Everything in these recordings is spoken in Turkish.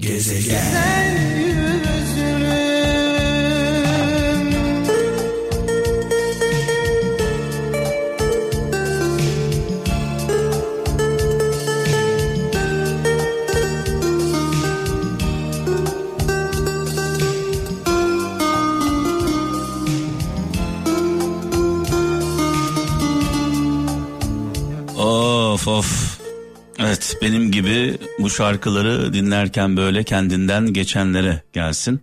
Gezegen. Of of. Evet benim gibi bu şarkıları dinlerken böyle kendinden geçenlere gelsin.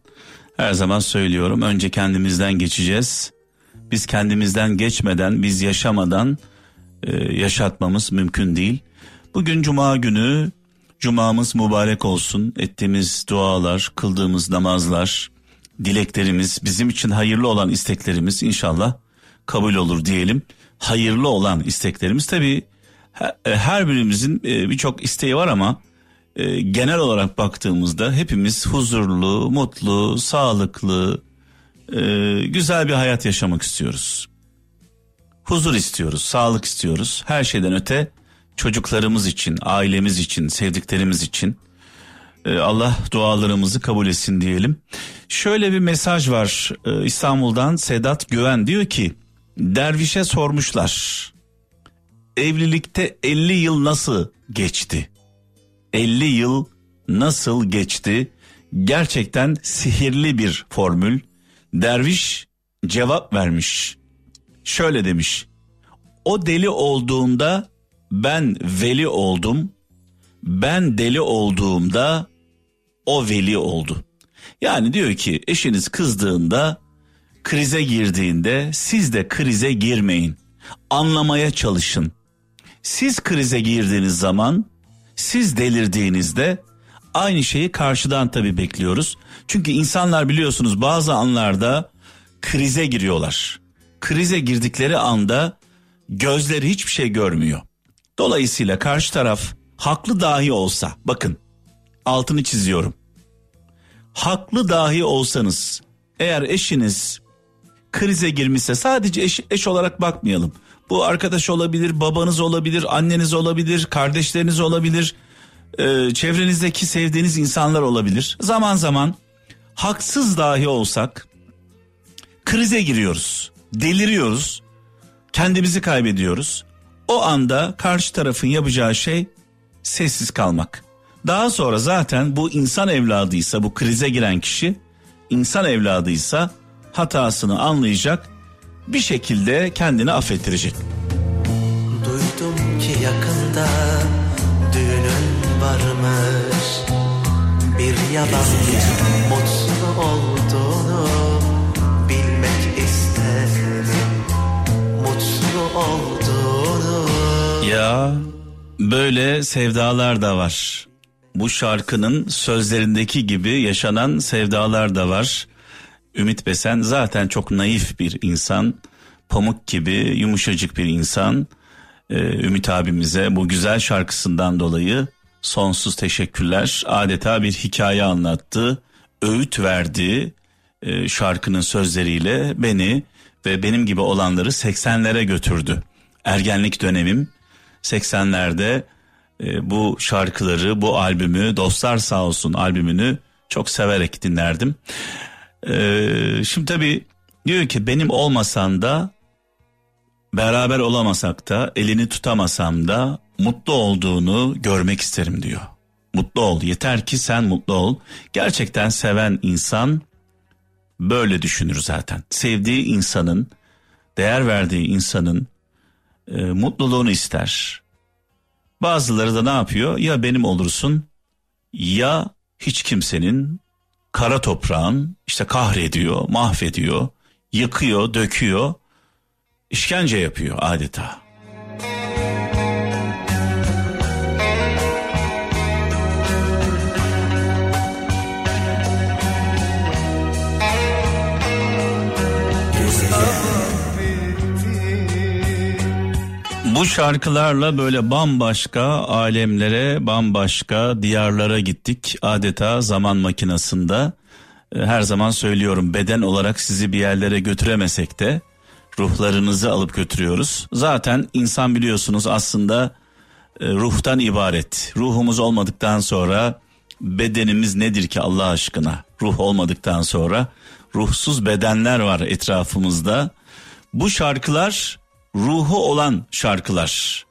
Her zaman söylüyorum önce kendimizden geçeceğiz. Biz kendimizden geçmeden biz yaşamadan e, yaşatmamız mümkün değil. Bugün cuma günü cumamız mübarek olsun. Ettiğimiz dualar, kıldığımız namazlar, dileklerimiz, bizim için hayırlı olan isteklerimiz inşallah kabul olur diyelim. Hayırlı olan isteklerimiz tabii her birimizin e, birçok isteği var ama e, genel olarak baktığımızda hepimiz huzurlu, mutlu, sağlıklı, güzel bir hayat yaşamak istiyoruz. Huzur istiyoruz, sağlık istiyoruz. Her şeyden öte çocuklarımız için, ailemiz için, sevdiklerimiz için Allah dualarımızı kabul etsin diyelim. Şöyle bir mesaj var İstanbul'dan Sedat Güven diyor ki dervişe sormuşlar evlilikte 50 yıl nasıl geçti? 50 yıl nasıl geçti? Gerçekten sihirli bir formül. Derviş cevap vermiş. Şöyle demiş. O deli olduğunda ben veli oldum. Ben deli olduğumda o veli oldu. Yani diyor ki eşiniz kızdığında, krize girdiğinde siz de krize girmeyin. Anlamaya çalışın. Siz krize girdiğiniz zaman, siz delirdiğinizde aynı şeyi karşıdan tabii bekliyoruz. Çünkü insanlar biliyorsunuz bazı anlarda krize giriyorlar. Krize girdikleri anda gözleri hiçbir şey görmüyor. Dolayısıyla karşı taraf haklı dahi olsa bakın altını çiziyorum. Haklı dahi olsanız eğer eşiniz krize girmişse sadece eş, eş olarak bakmayalım. Bu arkadaş olabilir, babanız olabilir, anneniz olabilir, kardeşleriniz olabilir, e, çevrenizdeki sevdiğiniz insanlar olabilir. Zaman zaman haksız dahi olsak krize giriyoruz, deliriyoruz, kendimizi kaybediyoruz. O anda karşı tarafın yapacağı şey sessiz kalmak. Daha sonra zaten bu insan evladıysa bu krize giren kişi insan evladıysa hatasını anlayacak bir şekilde kendini affettirecek. Duydum ki yakında düğünün varmış Bir yabancı mutlu olduğunu bilmek isterim Mutlu olduğunu Ya böyle sevdalar da var. Bu şarkının sözlerindeki gibi yaşanan sevdalar da var. Ümit Besen zaten çok naif bir insan. Pamuk gibi yumuşacık bir insan. Ee, Ümit abimize bu güzel şarkısından dolayı sonsuz teşekkürler. Adeta bir hikaye anlattı. Öğüt verdi e, şarkının sözleriyle beni ve benim gibi olanları 80'lere götürdü. Ergenlik dönemim 80'lerde e, bu şarkıları, bu albümü, Dostlar Sağ Olsun albümünü çok severek dinlerdim. Ee, şimdi tabii diyor ki benim olmasan da beraber olamasak da elini tutamasam da mutlu olduğunu görmek isterim diyor. Mutlu ol yeter ki sen mutlu ol. Gerçekten seven insan böyle düşünür zaten. Sevdiği insanın, değer verdiği insanın e, mutluluğunu ister. Bazıları da ne yapıyor? Ya benim olursun ya hiç kimsenin kara toprağın işte kahrediyor, mahvediyor, yıkıyor, döküyor, işkence yapıyor adeta. Bu şarkılarla böyle bambaşka alemlere, bambaşka diyarlara gittik. Adeta zaman makinasında. Ee, her zaman söylüyorum beden olarak sizi bir yerlere götüremesek de ruhlarınızı alıp götürüyoruz. Zaten insan biliyorsunuz aslında e, ruhtan ibaret. Ruhumuz olmadıktan sonra bedenimiz nedir ki Allah aşkına? Ruh olmadıktan sonra ruhsuz bedenler var etrafımızda. Bu şarkılar ruhu olan şarkılar.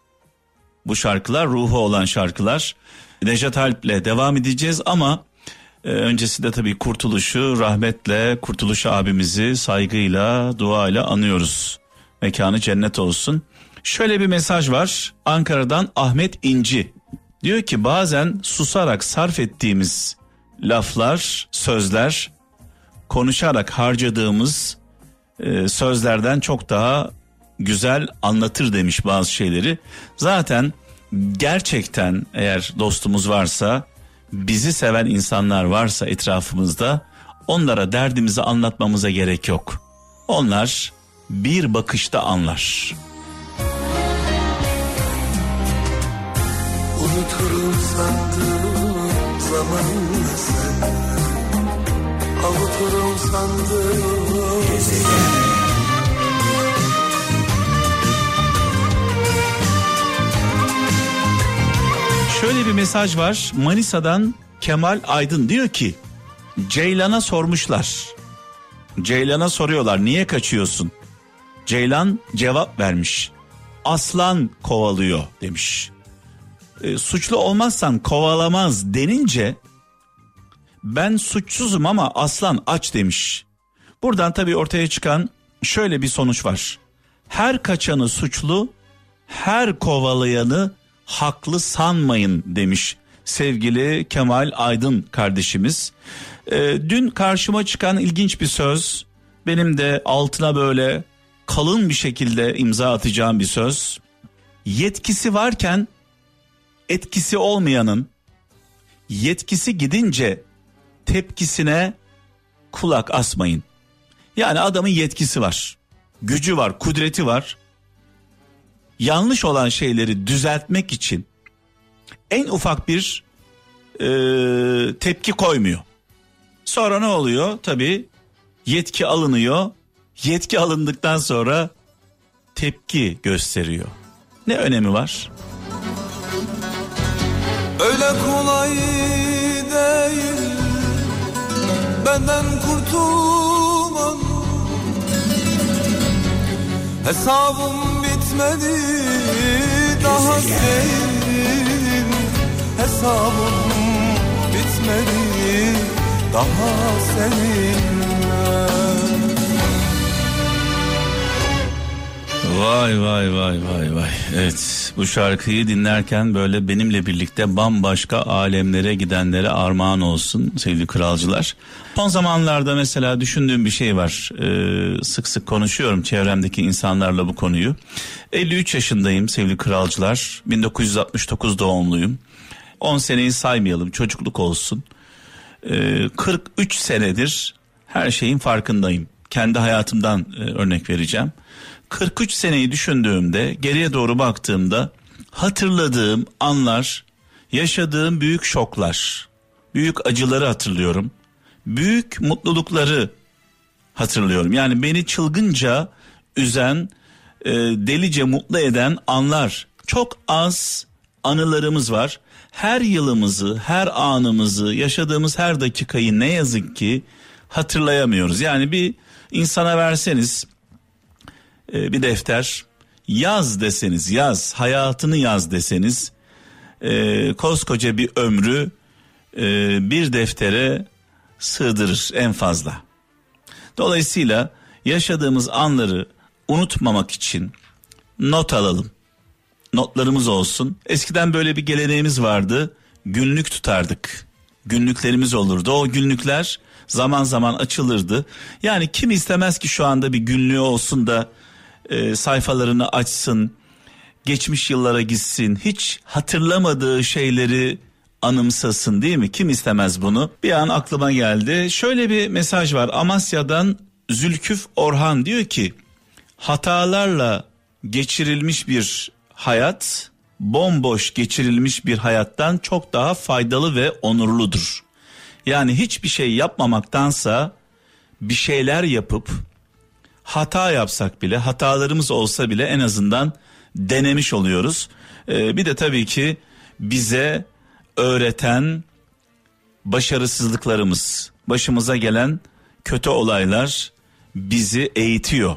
Bu şarkılar ruhu olan şarkılar. Nejat Alp'le devam edeceğiz ama e, öncesinde tabii kurtuluşu rahmetle kurtuluş abimizi saygıyla duayla anıyoruz. Mekanı cennet olsun. Şöyle bir mesaj var Ankara'dan Ahmet İnci. Diyor ki bazen susarak sarf ettiğimiz laflar, sözler, konuşarak harcadığımız e, sözlerden çok daha güzel anlatır demiş bazı şeyleri. Zaten gerçekten eğer dostumuz varsa, bizi seven insanlar varsa etrafımızda onlara derdimizi anlatmamıza gerek yok. Onlar bir bakışta anlar. Unuturum sandığım zamanla sen Avuturum sandığım Gezegen Şöyle bir mesaj var Manisa'dan Kemal Aydın diyor ki Ceylan'a sormuşlar. Ceylan'a soruyorlar niye kaçıyorsun? Ceylan cevap vermiş. Aslan kovalıyor demiş. E, suçlu olmazsan kovalamaz denince ben suçsuzum ama aslan aç demiş. Buradan tabii ortaya çıkan şöyle bir sonuç var. Her kaçanı suçlu, her kovalayanı haklı sanmayın demiş sevgili Kemal Aydın kardeşimiz. E, dün karşıma çıkan ilginç bir söz benim de altına böyle kalın bir şekilde imza atacağım bir söz. Yetkisi varken etkisi olmayanın yetkisi gidince tepkisine kulak asmayın. Yani adamın yetkisi var, gücü var, kudreti var yanlış olan şeyleri düzeltmek için en ufak bir e, tepki koymuyor. Sonra ne oluyor? Tabii yetki alınıyor. Yetki alındıktan sonra tepki gösteriyor. Ne önemi var? Öyle kolay değil benden kurtulman Hesabım bitmedi daha senin hesabım bitmedi. Daha seninle Vay vay vay vay vay. Evet bu şarkıyı dinlerken böyle benimle birlikte bambaşka alemlere gidenlere armağan olsun sevgili kralcılar. Son zamanlarda mesela düşündüğüm bir şey var. Ee, sık sık konuşuyorum çevremdeki insanlarla bu konuyu. 53 yaşındayım sevgili kralcılar. 1969 doğumluyum. 10 seneyi saymayalım çocukluk olsun. Ee, 43 senedir her şeyin farkındayım. Kendi hayatımdan e, örnek vereceğim. 43 seneyi düşündüğümde geriye doğru baktığımda hatırladığım anlar, yaşadığım büyük şoklar, büyük acıları hatırlıyorum. Büyük mutlulukları hatırlıyorum. Yani beni çılgınca üzen, e, delice mutlu eden anlar. Çok az anılarımız var. Her yılımızı, her anımızı, yaşadığımız her dakikayı ne yazık ki hatırlayamıyoruz. Yani bir insana verseniz e, bir defter yaz deseniz yaz hayatını yaz deseniz e, koskoca bir ömrü e, bir deftere sığdırır en fazla. Dolayısıyla yaşadığımız anları unutmamak için not alalım. Notlarımız olsun. Eskiden böyle bir geleneğimiz vardı. Günlük tutardık. Günlüklerimiz olurdu. O günlükler zaman zaman açılırdı. Yani kim istemez ki şu anda bir günlüğü olsun da e, sayfalarını açsın, geçmiş yıllara gitsin, hiç hatırlamadığı şeyleri anımsasın değil mi? Kim istemez bunu? Bir an aklıma geldi. Şöyle bir mesaj var. Amasya'dan Zülküf Orhan diyor ki hatalarla geçirilmiş bir hayat bomboş geçirilmiş bir hayattan çok daha faydalı ve onurludur. Yani hiçbir şey yapmamaktansa bir şeyler yapıp hata yapsak bile hatalarımız olsa bile en azından denemiş oluyoruz. Ee, bir de tabii ki bize öğreten başarısızlıklarımız, başımıza gelen kötü olaylar bizi eğitiyor.